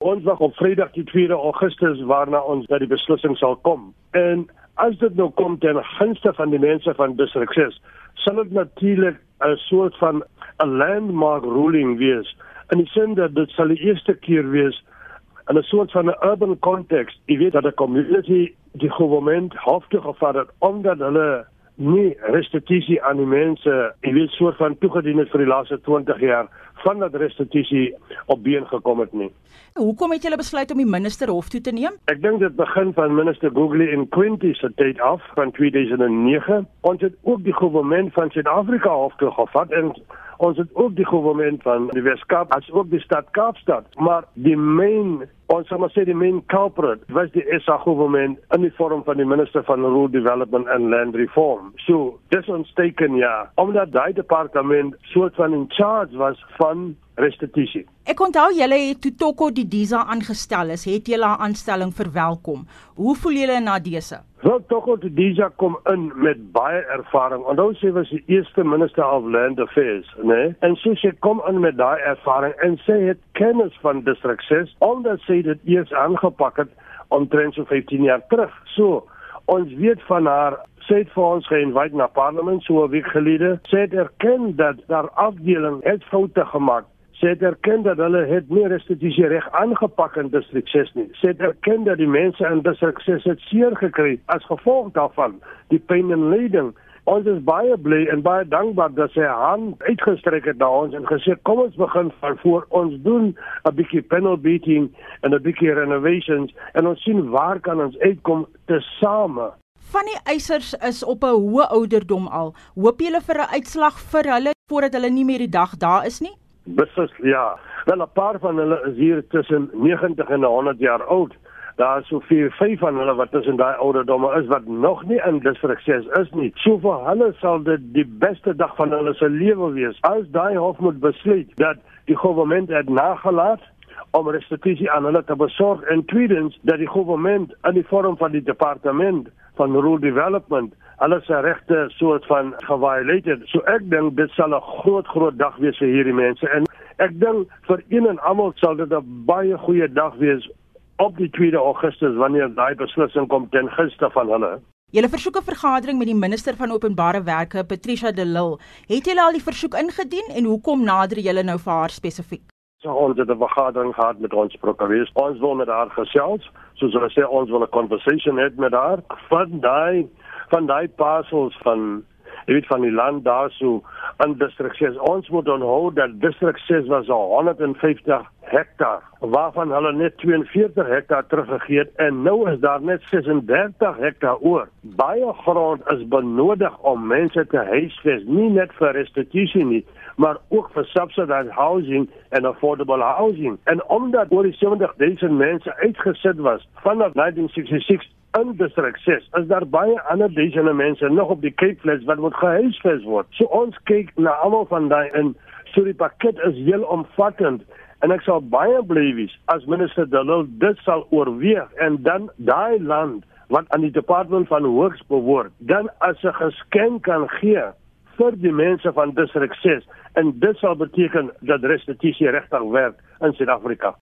Ons wag op Vrydag die 2 Augustus waarna ons by die beslissing sal kom. En as dit nou kom ten gunste van die mense van District 6, sal dit natuurlik 'n soort van 'n landmark ruling wees. In die sin dat dit sal die eerste keer wees in 'n soort van 'n urban context, jy weet dat 'n community die hof toe gevat het omdat hulle nie restituisie aan die mense, jy weet soort van toegedien het vir die laaste 20 jaar van dat restituisie op been gekom het nie. Hoekom het julle besluit om die minister hof toe te neem? Ek dink dit begin van minister Googley en Quinty se tyd af van 2009. Ons het ook die regering van Suid-Afrika hof toe gevat en ons het ook die regering van die Weskaap as ook die stad Kaapstad. Maar die main ons sal maar sê die main culprit was die SA regering in die vorm van die minister van rural development and land reform. So, dis ons teken ja, omdat daai departement soort van in charge was van restituisie. Ek onthou julle het toe Toko die Diza aangestel is, het julle haar aanstelling verwelkom. Hoe voel julle na dese? Wel Toko die Diza kom in met baie ervaring. Onthou sy was die eerste minister of land affairs, né? Nee? En sy sê kom in met daai ervaring en sy het kennis van district 6 omdat sy dit eers aangepak het omtrent so 15 jaar terug. So, ons weet van haar sy het vir ons geïnviteer na parlement so 'n week gelede. Sy het erken dat daar afdeling het foute gemaak Sy het erken dat hulle het nie restituisie reg aangepak in distrik 6 nie. Sy het erken dat die mense in distrik 6 het seer gekry as gevolg daarvan, die pyn en lyding. Ons is baie bly en baie dankbaar dat sy hand uitgestrek het na ons en gesê kom ons begin van voor ons doen 'n bietjie panel beating en 'n bietjie renovations en ons sien waar kan ons uitkom te same. Van die eisers is op 'n hoë ouderdom al. Hoop julle vir 'n uitslag vir hulle voordat hulle nie meer die dag daar is nie? Beslis ja. Wel 'n paar van hulle is hier tussen 90 en 100 jaar oud. Daar is so vier, vyf van hulle wat tussen daai ouderdomme is wat nog nie in 6 is nie. So vir hulle sal dit die beste dag van hulle se lewe wees as daai hof moet besluit dat die regering het nagelaat om restituisie aan hulle te besorg en tweedens dat die regering in die vorm van die departement van rural development hulle se regte soort van geviolated. So ek dink dit sal 'n groot groot dag wees vir hierdie mense en ek dink vir een en almal sal dit 'n baie goeie dag wees op die 2 Augustus wanneer daai beslissing kom ten gunste van hulle. Julle versoek 'n vergadering met die minister van openbare werke, Patricia de Lille. Het julle al die versoek ingedien en hoekom nader julle nou vir haar spesifiek? So ons het 'n vergadering gehad met ons prokureurs. Ons wil met haar gesels, soos hulle sê ons wil 'n conversation hê met haar. Van daai van daai parcels van jy weet van die land daarso in distrik 6. Ons moet onthou dat distrik 6 was 150 hektaar waarvan hulle net 42 hektaar teruggegee het en nou is daar net 36 hektaar oor. Baie grond is benodig om mense te huisves, nie net vir restituisie nie, maar ook vir subsidized housing en affordable housing. En omdat oor die 70 000 mense uitgesit was vanaf 1966 in distrik 6 is daar baie ander duisende mense nog op die Cape Flats wat moet gehuisves word. So ons kyk na almal van daai in so die pakket is heel omvattend en ek sal baie bly wees as minister Dalil dit sal oorweeg en dan daai land wat aan die departement van hoogs behoort dan as 'n geskenk kan gee vir die mense van distrik 6 en dit sal beteken dat restituisie regtig werk in Suid-Afrika